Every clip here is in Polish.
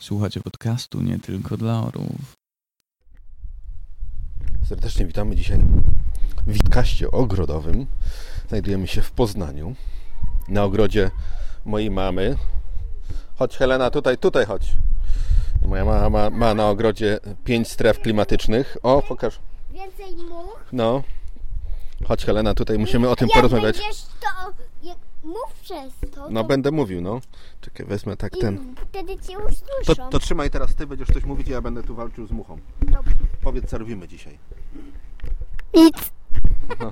Słuchacie podcastu nie tylko dla orłów. Serdecznie witamy dzisiaj w Witkaście ogrodowym. Znajdujemy się w Poznaniu, na ogrodzie mojej mamy. Chodź Helena, tutaj, tutaj chodź. Moja mama ma, ma na ogrodzie pięć stref klimatycznych. O, pokaż. Więcej much. No. Chodź Helena, tutaj musimy o tym Jak porozmawiać. będziesz to... Mów przez to. No to będę mówił, no. Czekaj, wezmę tak i ten. wtedy cię To, usłyszą. to trzymaj teraz ty, będziesz coś mówić, a ja będę tu walczył z muchą. Dobra. Powiedz, co robimy dzisiaj. Nic.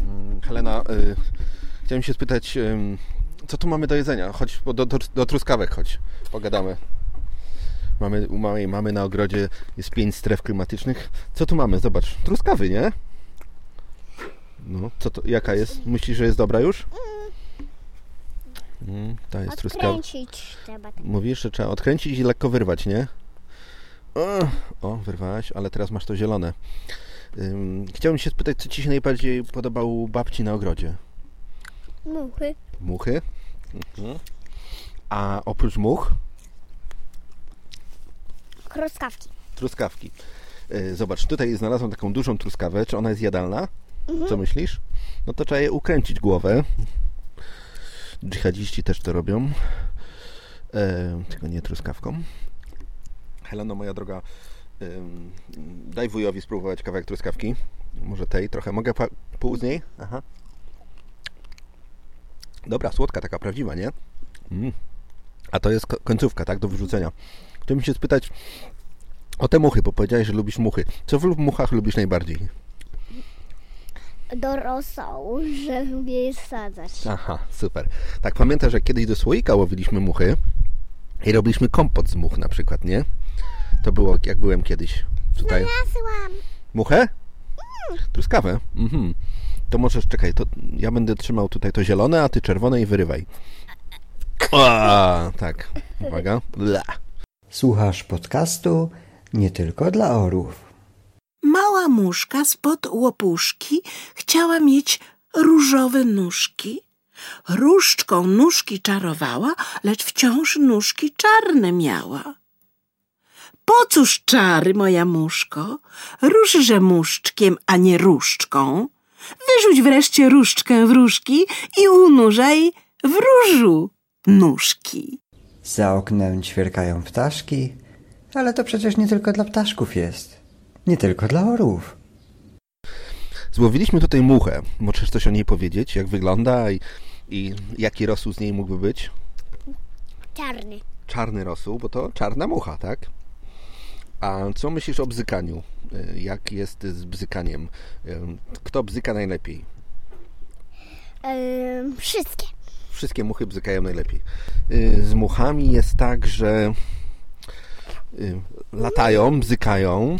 Mm, Helena, y, chciałem się spytać, ym, co tu mamy do jedzenia? Chodź do, do, do truskawek, chodź, pogadamy. Mamy, u mojej mamy na ogrodzie jest pięć stref klimatycznych. Co tu mamy? Zobacz, truskawy, nie? No, co to, jaka jest? Myślisz, że jest dobra już? Mm, ta jest truskawa. Odkręcić trzeba tak. Mówisz, że trzeba odkręcić i lekko wyrwać, nie? O, o wyrwałaś, ale teraz masz to zielone. Ym, chciałbym się spytać, co Ci się najbardziej podobało u babci na ogrodzie? Muchy. Muchy? Mhm. A oprócz much, Kroskawki. truskawki. Y, Zobacz, tutaj znalazłem taką dużą truskawę. Czy ona jest jadalna? Co myślisz? No to trzeba je ukręcić głowę. Dżihadziści też to robią. E, tylko nie truskawką. Heleno, moja droga, ym, daj wujowi spróbować kawałek truskawki. Może tej trochę. Mogę pół z niej? Aha. Dobra, słodka, taka prawdziwa, nie? Mm. A to jest ko- końcówka, tak? Do wyrzucenia. Chciałbym się spytać o te muchy, bo powiedziałeś, że lubisz muchy. Co w muchach lubisz najbardziej? Do rosołu, żeby je sadzać. Aha, super. Tak, pamiętasz, że kiedyś do słoika łowiliśmy muchy i robiliśmy kompot z much na przykład, nie? To było, jak byłem kiedyś tutaj. Znalazłam. Muchę? Truskawę? Mhm. To możesz, czekaj, to ja będę trzymał tutaj to zielone, a ty czerwone i wyrywaj. A, tak. Uwaga. Bla. Słuchasz podcastu nie tylko dla orłów. Mała muszka spod łopuszki chciała mieć różowe nóżki. Różdżką nóżki czarowała, lecz wciąż nóżki czarne miała. Po cóż czary, moja muszko? Różże muszczkiem, a nie różdżką. Wyrzuć wreszcie różdżkę w i unurzaj w różu nóżki. Za oknem ćwierkają ptaszki, ale to przecież nie tylko dla ptaszków jest. Nie tylko dla orłów. Złowiliśmy tutaj muchę. Możesz coś o niej powiedzieć? Jak wygląda i, i jaki rosół z niej mógłby być? Czarny. czarny rosół, bo to czarna mucha, tak? A co myślisz o bzykaniu? Y, Jak jest z bzykaniem? Kto bzyka najlepiej? Ym, wszystkie. Wszystkie muchy bzykają najlepiej. Y, Z muchami jest tak, że y, latają, bzykają.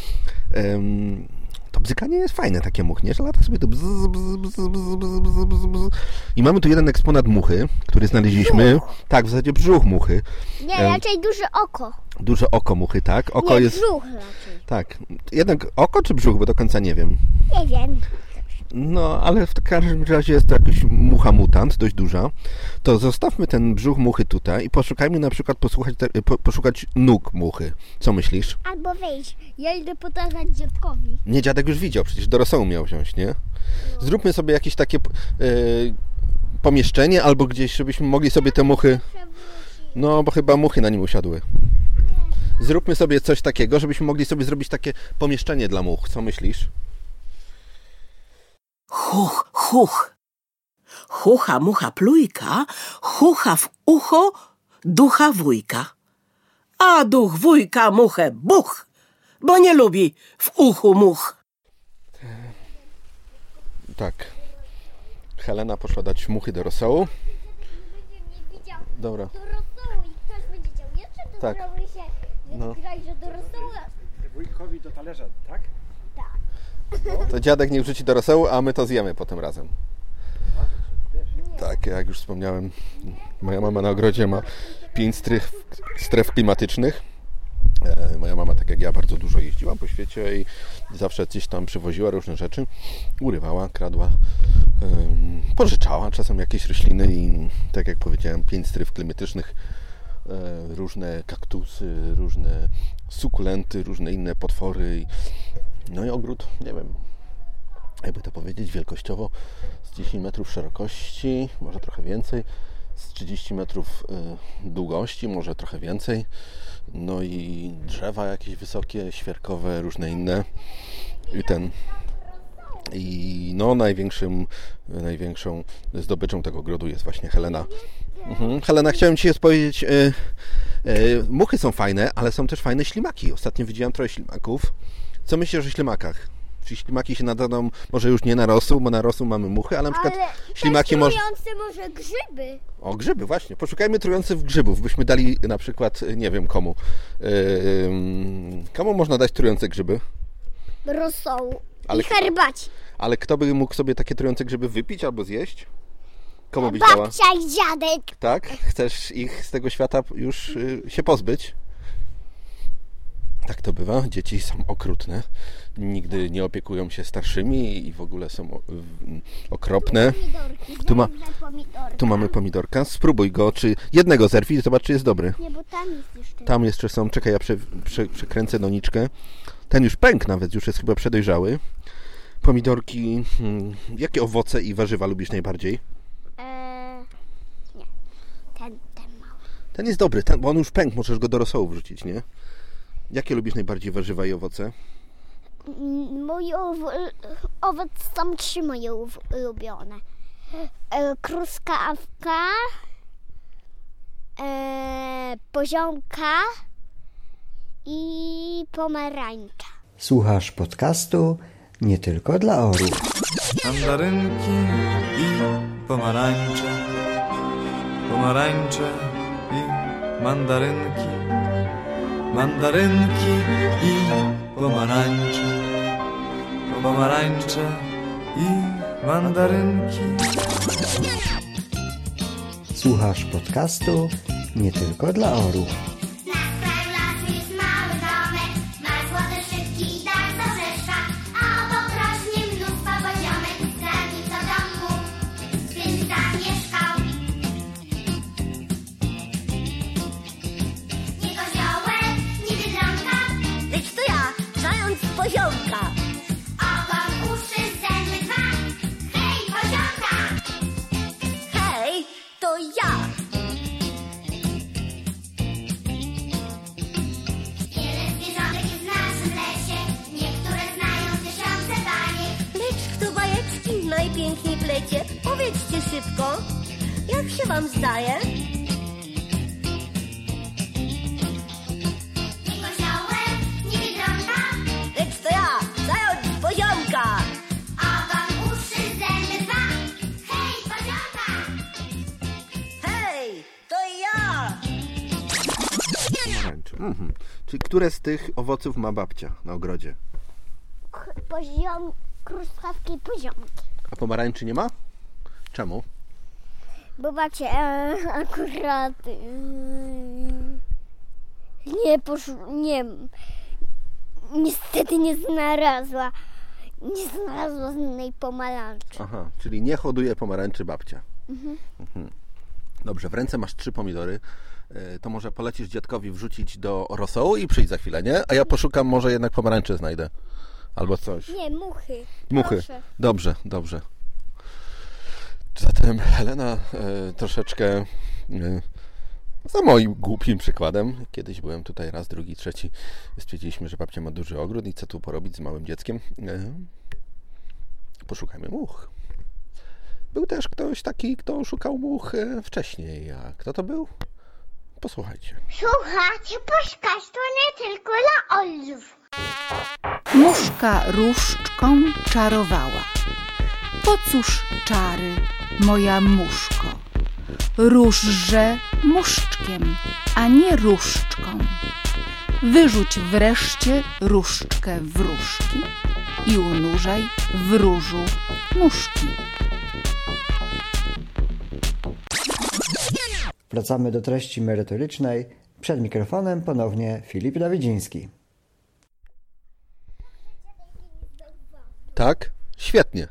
Ym, To bzykanie jest fajne, takie much, nie? Że lata sobie to bzz, bzz, bzz. I mamy tu jeden eksponat muchy, który znaleźliśmy. Tak, w zasadzie brzuch muchy. Nie, Em. raczej duże oko. Duże oko muchy, tak? Oko nie, jest... brzuch raczej. Tak. Jednak oko czy brzuch, bo do końca nie wiem. Nie wiem. No, ale w każdym razie jest to jakaś mucha mutant, dość duża. To zostawmy ten brzuch muchy tutaj i poszukajmy na przykład posłuchać, te, po, poszukać nóg muchy. Co myślisz? Albo wyjść. Ja idę pokazać dziadkowi. Nie, dziadek już widział, przecież do rosołu miał wziąć, nie? Zróbmy sobie jakieś takie yy, pomieszczenie albo gdzieś, żebyśmy mogli sobie te muchy... No, bo chyba muchy na nim usiadły. Zróbmy sobie coś takiego, żebyśmy mogli sobie zrobić takie pomieszczenie dla much. Co myślisz? Huch, huch. Hucha, mucha, plujka, hucha w ucho, ducha wujka. A duch wujka muchę buch, bo nie lubi w uchu much. Tak. Helena poszła dać muchy do rosołu. Dobra. do rosołu i ktoś będzie chciał jeszcze do Tak. się No. grać, że do rosołu. Wujkowi do talerza, tak? To dziadek niech wrzuci do rosołu, a my to zjemy potem razem. Tak, jak już wspomniałem, moja mama na ogrodzie ma pięć stref, stref klimatycznych. E, Moja mama, tak jak ja, bardzo dużo jeździła po świecie i zawsze gdzieś tam przywoziła różne rzeczy. Urywała, kradła, pożyczała czasem jakieś rośliny i tak jak powiedziałem, pięć stref klimatycznych e, różne kaktusy, różne sukulenty, różne inne potwory. No i ogród, nie wiem, jakby to powiedzieć, wielkościowo z 10 metrów szerokości, może trochę więcej, z 30 metrów y, długości, może trochę więcej. No i drzewa jakieś wysokie, świerkowe, różne inne. I ten. I no największym, największą zdobyczą tego ogrodu jest właśnie Helena. Mhm. Helena, chciałem Ci powiedzieć, y, y, muchy są fajne, ale są też fajne ślimaki. Ostatnio widziałem trochę ślimaków. Co myślisz o ślimakach? Czy ślimaki się nadadzą, może już nie na rosół, bo na rosół mamy muchy, ale na przykład Ale ślimaki może... trujące może grzyby. O, grzyby, właśnie. Poszukajmy trujących grzybów. Byśmy dali na przykład, nie wiem komu. Ym, komu można dać trujące grzyby? Rosołu. Ale I kto? herbaci. Ale kto by mógł sobie takie trujące grzyby wypić albo zjeść? Komu byś dała? Babcia i dziadek. Tak? Chcesz ich z tego świata już y, się pozbyć? Tak to bywa. Dzieci są okrutne. Nigdy nie opiekują się starszymi i w ogóle są okropne. Tu ma-. Tu mamy pomidorka. Spróbuj go, czy jednego zerwij, zobacz, czy jest dobry. Nie, bo tam jest jeszcze. Tam jeszcze są, czekaj, ja prze, prze, przekręcę doniczkę. Ten już pęk nawet, już jest chyba przedojrzały. Pomidorki, hmm, jakie owoce i warzywa lubisz najbardziej? Eee, nie. Ten, ten mały. Ten jest dobry, ten, bo on już pęk, możesz go do rosołu wrzucić, nie? Jakie lubisz najbardziej warzywa i owoce? Mm, Mój ow- owoc są trzy moje ulubione. E, Truskawka, e, poziomka i pomarańcza. Słuchasz podcastu nie tylko dla orów. Mandarynki i pomarańcze. Pomarańcze i mandarynki. Mandarynki i pomarańcze. Pomarańcze i mandarynki. Słuchasz podcastu nie tylko dla orów. Powiedzcie szybko, jak się wam zdaje? Nie koziołek, nie biedronka, Lecz to ja, zając poziomka. Hej, poziomka! Hej, to ja. Mhm. Czyli które z tych owoców ma babcia na ogrodzie? K- Poziom, truskawki i poziomki. A pomarańczy nie ma? Czemu? Bo babcia e, akurat e, nie poszło, nie, niestety nie znalazła, nie znalazła żadnej pomarańczy. Aha, czyli nie hoduje pomarańczy babcia. Mhm. Dobrze, w ręce masz trzy pomidory. E, To może polecisz dziadkowi wrzucić do rosołu i przyjdź za chwilę, nie? A ja poszukam, może jednak pomarańcze znajdę. Albo coś. Nie, muchy. Muchy. Proszę. Dobrze, dobrze. Zatem Helena e, troszeczkę e, za moim głupim przykładem. Kiedyś byłem tutaj raz, drugi, trzeci. Stwierdziliśmy, że babcia ma duży ogród i co tu porobić z małym dzieckiem. E, poszukajmy much. Był też ktoś taki, kto szukał much e, wcześniej. A kto to był? Posłuchajcie. Słuchajcie, poszkać to nie tylko dla olów. Muszka różdżką czarowała. Po cóż czary, moja muszko? Różże muszczkiem, a nie różdżką. Wyrzuć wreszcie różdżkę w różki i unurzaj w różu muszki. Wracamy do treści merytorycznej. Przed mikrofonem ponownie Filip Dawidziński. Tak? Świetnie.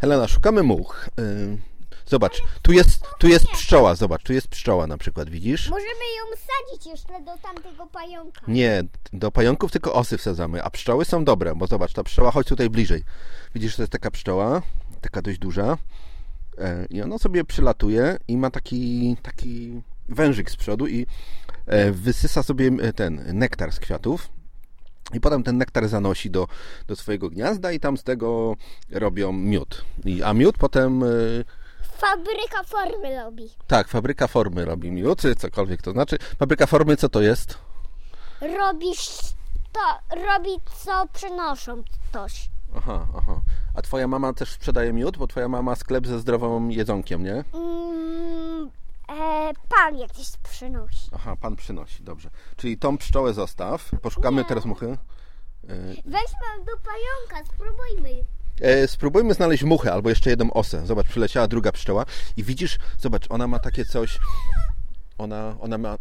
Helena, szukamy much. Y, Zobacz, tu jest, tu jest pszczoła, zobacz, tu jest pszczoła na przykład, widzisz? Możemy ją wsadzić jeszcze do tamtego pająka. Nie, do pająków tylko osy wsadzamy, a pszczoły są dobre, bo zobacz, ta pszczoła, chodź tutaj bliżej. Widzisz, to jest taka pszczoła, taka dość duża e, i ona sobie przylatuje i ma taki, taki wężyk z przodu i e, wysysa sobie e, ten nektar z kwiatów i potem ten nektar zanosi do, do swojego gniazda i tam z tego robią miód. I, a miód potem... e, Fabryka formy robi. Tak, fabryka formy robi miód, cokolwiek to znaczy. Fabryka formy co to jest? Robisz to, robi co przynoszą coś. Aha, aha. A twoja mama też sprzedaje miód, bo twoja mama ma sklep ze zdrowym jedzonkiem, nie? Mm, e, pan jakieś przynosi. Aha, pan przynosi, dobrze. Czyli tą pszczołę zostaw. Poszukamy teraz muchy. E, Weźmy do pająka, spróbujmy. E, spróbujmy znaleźć muchę albo jeszcze jedną osę. Zobacz, przyleciała druga pszczoła i widzisz, zobacz, ona ma takie coś. Ona, ona ma.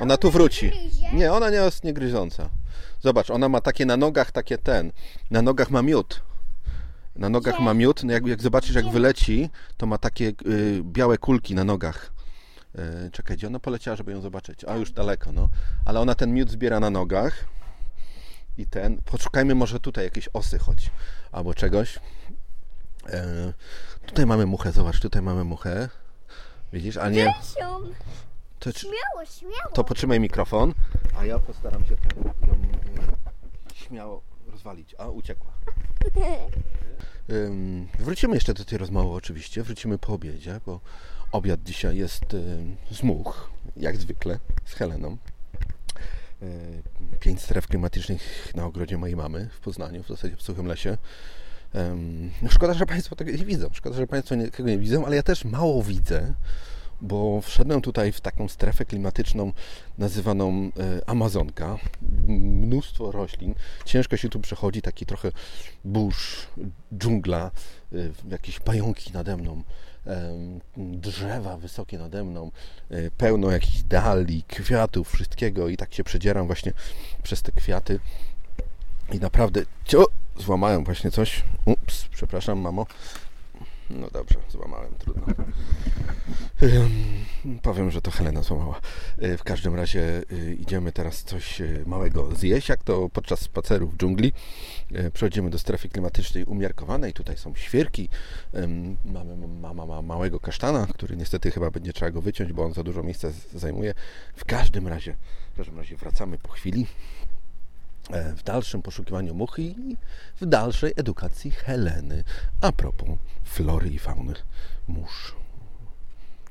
Ona tu wróci. Nie, ona nie jest niegryząca. Zobacz, ona ma takie na nogach, takie ten. Na nogach ma miód. Na nogach ma miód. No jak, jak zobaczysz, jak wyleci, to ma takie y, białe kulki na nogach. Y, czekaj, gdzie ona poleciała, żeby ją zobaczyć? A już daleko, no. Ale ona ten miód zbiera na nogach. I ten. Poszukajmy może tutaj jakieś osy choć. Albo czegoś. E, tutaj mamy muchę, zobacz, tutaj mamy muchę. Widzisz, a nie. To, Śmiało, śmiało. to potrzymaj mikrofon, a ja postaram się ten, ją e, śmiało rozwalić. A, uciekła. Ym, wrócimy jeszcze do tej rozmowy oczywiście, wrócimy po obiedzie, bo obiad dzisiaj jest ym, z much, jak zwykle, z Heleną. Y, Pięć stref klimatycznych na ogrodzie mojej mamy w Poznaniu, w zasadzie w Suchym Lesie. No szkoda, że Państwo tego nie widzą, szkoda, że Państwo tego nie widzą, ale ja też mało widzę, bo wszedłem tutaj w taką strefę klimatyczną nazywaną e, Amazonka. Mnóstwo roślin. Ciężko się tu przechodzi, taki trochę burz, dżungla, jakieś pająki nade mną, drzewa wysokie nade mną, e, pełno jakichś dali, kwiatów, wszystkiego i tak się przedzieram właśnie przez te kwiaty. I naprawdę, cio, złamałem właśnie coś. Ups, przepraszam, mamo. No dobrze, złamałem, trudno. Powiem, że to Helena złamała. Y, W każdym razie y, idziemy teraz coś y, małego zjeść, jak to podczas spaceru w dżungli. Przechodzimy do strefy klimatycznej umiarkowanej. Tutaj są świerki. Mamy, mama ma małego kasztana, który niestety chyba będzie trzeba go wyciąć, bo on za dużo miejsca zajmuje. W każdym razie, w każdym razie wracamy po chwili e, w dalszym poszukiwaniu muchy i w dalszej edukacji Heleny a propos flory i fauny mórz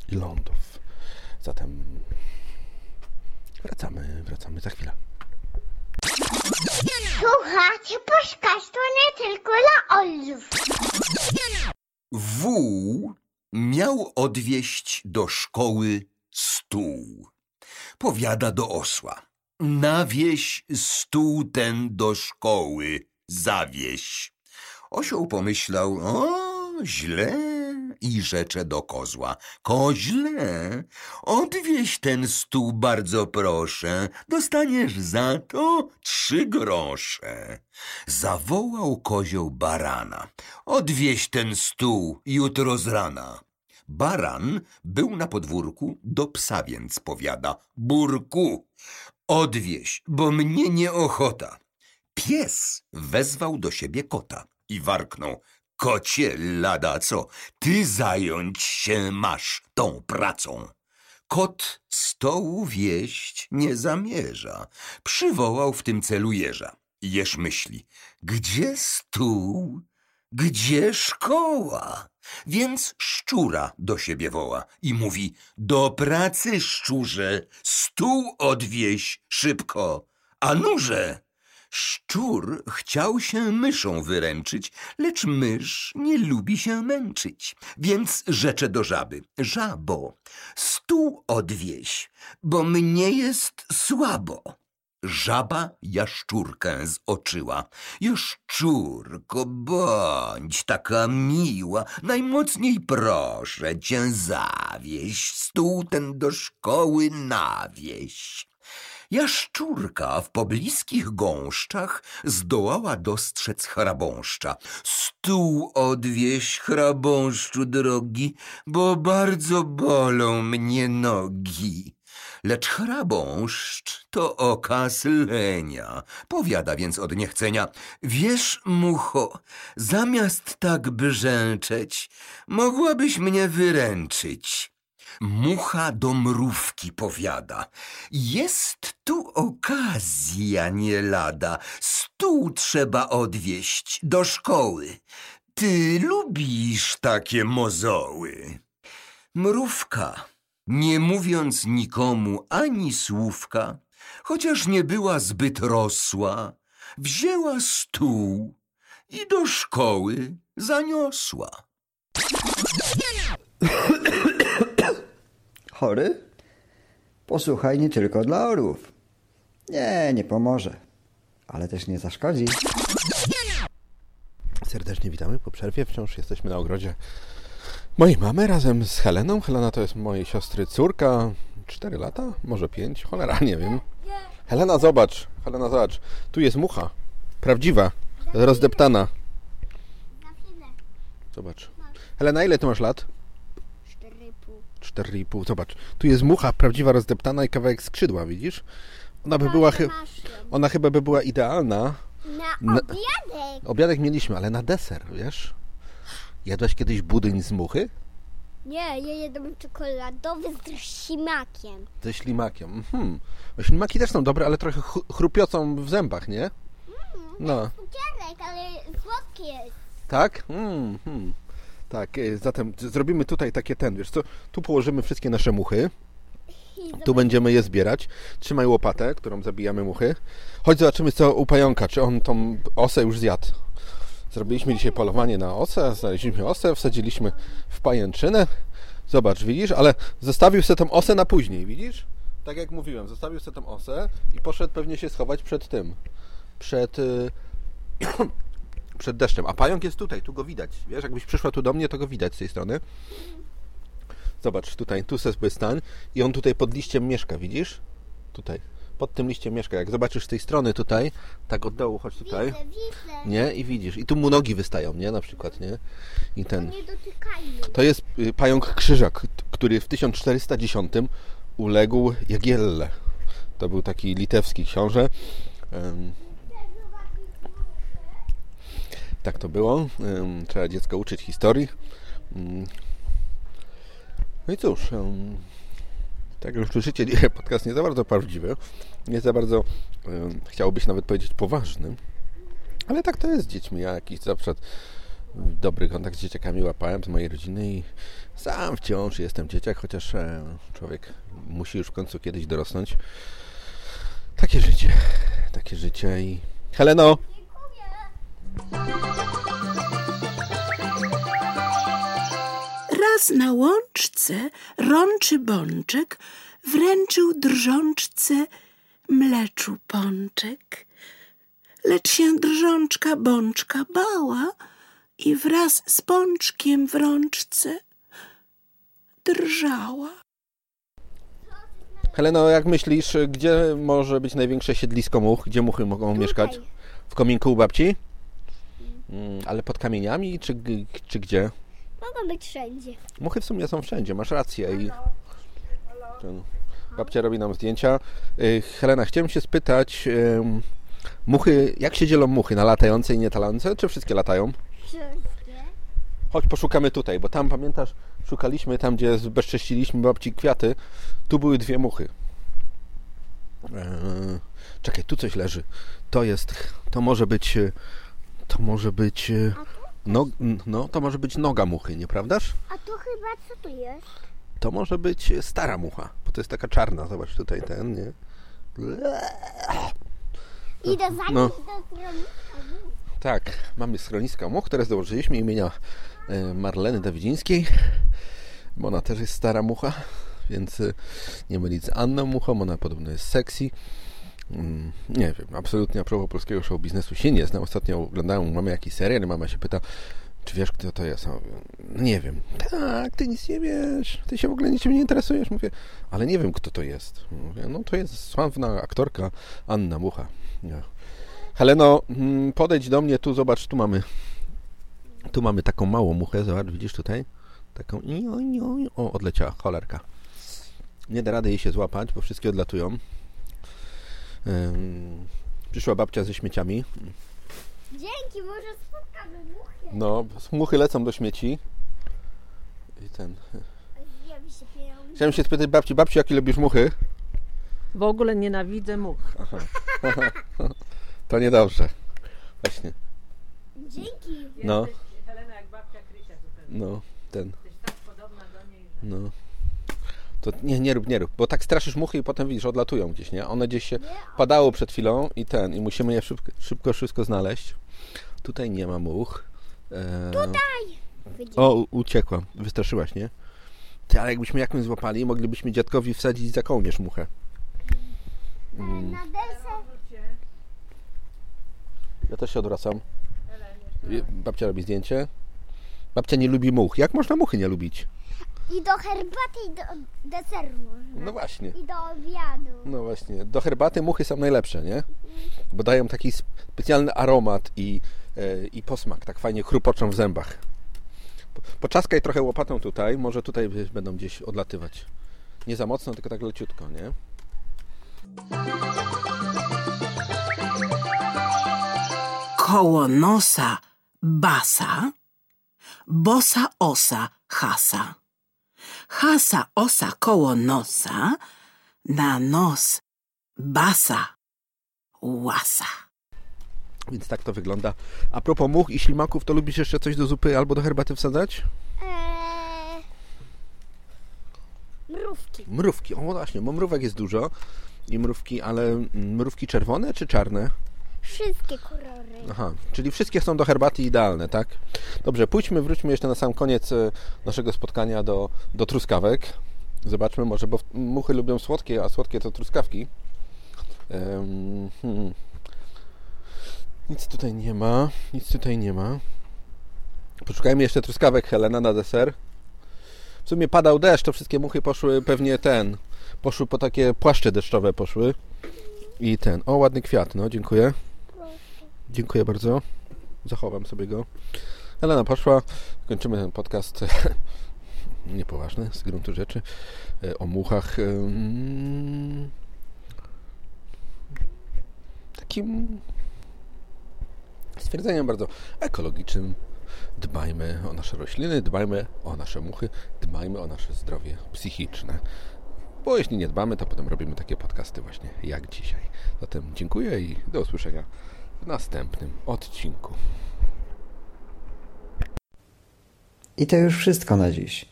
i lądów. Zatem wracamy, wracamy za chwilę. Słuchajcie, podcast to nie tylko dla ojców. Wół miał odwieźć do szkoły stół. Powiada do osła. Nawieź stół ten do szkoły, zawieź. Osioł pomyślał, o, źle, i rzecze do kozła. Koźle, odwieź ten stół bardzo proszę, dostaniesz za to trzy grosze. Zawołał kozioł barana. Odwieź ten stół jutro z rana. Baran był na podwórku, do psa więc powiada. Burku, odwieź, bo mnie nieochota. Pies wezwał do siebie kota i warknął. Kocie lada co, ty zająć się masz tą pracą. Kot stołu wieść nie zamierza. Przywołał w tym celu jeża. Jeż myśli, gdzie stół, gdzie szkoła? Więc szczura do siebie woła i mówi, do pracy szczurze, stół odwieź szybko, a nurze. Szczur chciał się myszą wyręczyć, lecz mysz nie lubi się męczyć, więc rzecze do żaby. Żabo, stół odwieź, bo mnie jest słabo. Żaba jaszczurkę zoczyła. Jaszczurko, bądź taka miła, najmocniej proszę cię zawieź, stół ten do szkoły nawieź. Jaszczurka w pobliskich gąszczach zdołała dostrzec chrabąszcza. Stół odwieź, chrabąszczu drogi, bo bardzo bolą mnie nogi. Lecz chrabąszcz to okaz lenia. Powiada więc od niechcenia. Wiesz, mucho, zamiast tak brzęczeć, mogłabyś mnie wyręczyć. Mucha do mrówki powiada. Jest tu okazja nie lada. Stół trzeba odwieźć do szkoły. Ty lubisz takie mozoły. Mrówka, nie mówiąc nikomu ani słówka, chociaż nie była zbyt rosła, wzięła stół i do szkoły zaniosła. Chory? Posłuchaj nie tylko dla orłów. Nie, nie pomoże. Ale też nie zaszkodzi. Serdecznie witamy po przerwie. Wciąż jesteśmy na ogrodzie mojej mamy razem z Heleną. Helena to jest mojej siostry córka. 4 lata? Może 5? Cholera, nie wiem. Helena, zobacz. Helena, zobacz. Tu jest mucha. Prawdziwa. Rozdeptana. Zobacz. Helena, ile ty masz lat? 4,5. 4,5. Zobacz. Tu jest mucha prawdziwa, rozdeptana i kawałek skrzydła, widzisz? Ona by była, chy- ona chyba by była idealna. Na Na- obiadek. Obiadek mieliśmy, ale na deser, wiesz? Jadłaś kiedyś budyń z muchy? Nie, ja jadłem czekoladowy z ślimakiem. Ze ślimakiem. Bo Ślimaki też są dobre, ale trochę ch- chrupiocą w zębach, nie? No. Cukierek, ale słodki jest. Tak? Mhm. Tak, e, zatem zrobimy tutaj takie ten, wiesz co? Tu położymy wszystkie nasze muchy. Tu będziemy je zbierać. Trzymaj łopatę, którą zabijamy muchy. Chodź zobaczymy co u pająka, czy on tą osę już zjadł. Zrobiliśmy dzisiaj polowanie na osę, znaleźliśmy osę, wsadziliśmy w pajęczynę. Zobacz, widzisz? Ale zostawił sobie tą osę na później, widzisz? Tak jak mówiłem, zostawił sobie tą osę i poszedł pewnie się schować przed tym. Przed... przed deszczem. A pająk jest tutaj, tu go widać. Wiesz, jakbyś przyszła tu do mnie, to go widać z tej strony. Zobacz, tutaj, tu sobie stań i on tutaj pod liściem mieszka, widzisz? Tutaj, pod tym liściem mieszka. Jak zobaczysz z tej strony tutaj, tak od dołu, chodź tutaj. Widzę, widzę. Nie? I widzisz. I tu mu nogi wystają, nie? Na przykład, nie? I ten. Nie dotykajmy. To jest y, pająk krzyżak, który w 1410 uległ Jagielle. To był taki litewski książę. Tak to było. Trzeba dziecko uczyć historii. Mm. No i cóż, tak jak już słyszycie, podcast nie za bardzo prawdziwy. Nie za bardzo się nawet powiedzieć poważny. Ale tak to jest z dziećmi. Ja jakiś zawsze dobry kontakt z dzieciakami łapałem z mojej rodziny i sam wciąż jestem dzieciak, chociaż człowiek musi już w końcu kiedyś dorosnąć. Takie życie. Takie życie i... Heleno! Raz na łączce rączy bączek wręczył drżączce mleczu pączek. Lecz się drżączka bączka bała i wraz z pączkiem w rączce drżała. Heleno, jak myślisz, gdzie może być największe siedlisko much? Gdzie muchy mogą mieszkać? W kominku u babci? Mm, ale pod kamieniami, czy, czy gdzie? Mogą być wszędzie. Muchy w sumie są wszędzie, masz rację. I ten, babcia robi nam zdjęcia. Y, Helena, chciałem się spytać, muchy, jak się dzielą muchy? Na latające i nietalające, czy wszystkie latają? Wszystkie. Chodź, poszukamy tutaj, bo tam, pamiętasz, szukaliśmy tam, gdzie zbezcześciliśmy babci kwiaty. Tu były dwie muchy. Eee, czekaj, tu coś leży. To jest, to może być, e, to może być, e, no, no, to może być noga muchy, nieprawdaż? A to chyba co tu jest? To może być stara mucha, bo to jest taka czarna, zobacz tutaj ten, nie? Idę za nim No. do. Tak, mamy schroniska much, które założyliśmy imienia e, Marleny Dawidzińskiej, bo ona też jest stara mucha, więc e, nie mylić z Anną Muchą, ona podobno jest sexy. Mm, Nie wiem, absolutnie a propos polskiego show biznesu się nie znam. Ostatnio oglądałem u mamy jakiś serial i mama się pyta, Czy wiesz, kto to jest? No nie wiem. Tak, ty nic nie wiesz. Ty się w ogóle niczym nie interesujesz. Mówię, ale nie wiem, kto to jest. Mówię, no to jest sławna aktorka Anna Mucha. Nie. Heleno, mm, podejdź do mnie, tu zobacz, tu mamy tu mamy taką małą muchę, zobacz, widzisz tutaj? Taką o, odleciała, cholerka. Nie da rady jej się złapać, bo wszystkie odlatują. Przyszła babcia ze śmieciami. Dzięki, może spotkamy muchę. No, muchy lecą do śmieci. I ten. Chciałem się spytać babci, babci, jakie lubisz muchy? W ogóle nienawidzę much. To niedobrze. Właśnie. Dzięki. No, Helena jak babcia Krysia no, ten. Tak podobna do niej, że... No. To nie, nie rób, nie rób, bo tak straszysz muchy i potem widzisz, odlatują gdzieś, nie? One gdzieś się padało przed chwilą i ten, i musimy je szybko, szybko wszystko znaleźć. Tutaj nie ma much. E... Tutaj. O, u- uciekła. Wystraszyłaś, nie? Ty, ale jakbyśmy jakąś złapali, moglibyśmy dziadkowi wsadzić za kołnierz muchę. Mm. Na deser. Ja też się odwracam. Babcia robi zdjęcie. Babcia nie lubi much. Jak można muchy nie lubić? I do herbaty, i do deseru można. No właśnie. I do obiadu. No właśnie. Do herbaty muchy są najlepsze, nie? Bo dają taki specjalny aromat i, e, i posmak. Tak fajnie chrupoczą w zębach. Po- Poczaskaj trochę łopatą tutaj. Może tutaj będą gdzieś odlatywać. Nie za mocno, tylko tak leciutko, nie? Koło nosa basa, bosa osa hasa. Hasa osa koło nosa, na nos basa łasa. Więc tak to wygląda. A propos much i ślimaków, to lubisz jeszcze coś do zupy albo do herbaty wsadzać? Eee, mrówki. Mrówki. O właśnie, bo mrówek jest dużo. I mrówki, ale mm, mrówki czerwone czy czarne? Wszystkie kolory. Aha, czyli wszystkie są do herbaty idealne, tak? Dobrze, pójdźmy, wróćmy jeszcze na sam koniec e, naszego spotkania do, do truskawek. Zobaczmy może, bo muchy lubią słodkie, a słodkie to truskawki. Em, hmm. Nic tutaj nie ma, nic tutaj nie ma. Poszukajmy jeszcze truskawek Helena na deser. W sumie padał deszcz, to wszystkie muchy poszły pewnie ten. Poszły po takie płaszcze deszczowe poszły. I ten. O, ładny kwiat, no dziękuję. Dziękuję bardzo. Zachowam sobie go. Elena poszła. Kończymy ten podcast niepoważny z gruntu rzeczy e, o muchach. Takim stwierdzeniem bardzo ekologicznym. Dbajmy o nasze rośliny, dbajmy o nasze muchy, dbajmy o nasze zdrowie psychiczne. Bo jeśli nie dbamy, to potem robimy takie podcasty właśnie jak dzisiaj. Zatem dziękuję i do usłyszenia w następnym odcinku. I to już wszystko na dziś.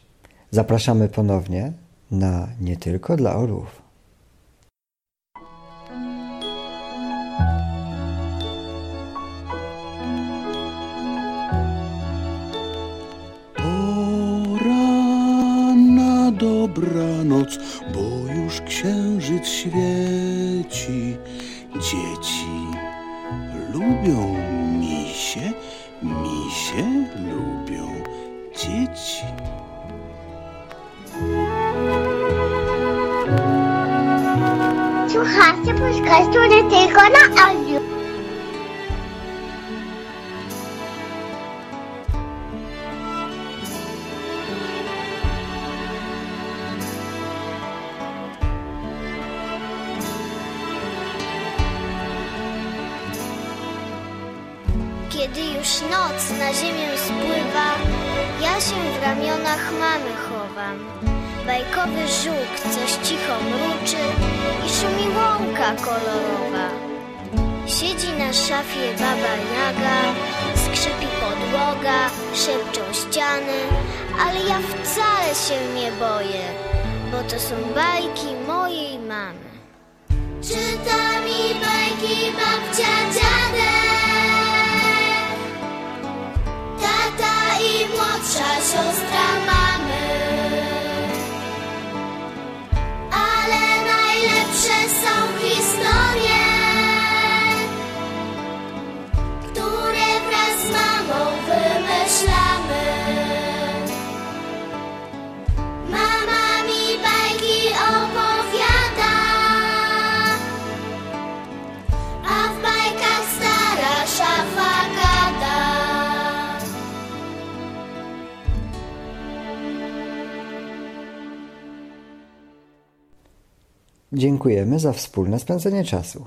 Zapraszamy ponownie na Nie tylko dla orłów. Dobranoc, bo już księżyc świeci. Dzieci lubią misie, misie lubią dzieci. Słuchajcie podcastu nie tylko na audio. Ramionach mamy chowam. Bajkowy żuk coś cicho mruczy i szumi łąka kolorowa. Siedzi na szafie baba Jaga, skrzypi podłoga, szepczą ściany, ale ja wcale się nie boję, bo to są bajki mojej mamy. Czyta mi bajki babcia Dziękujemy za wspólne spędzenie czasu.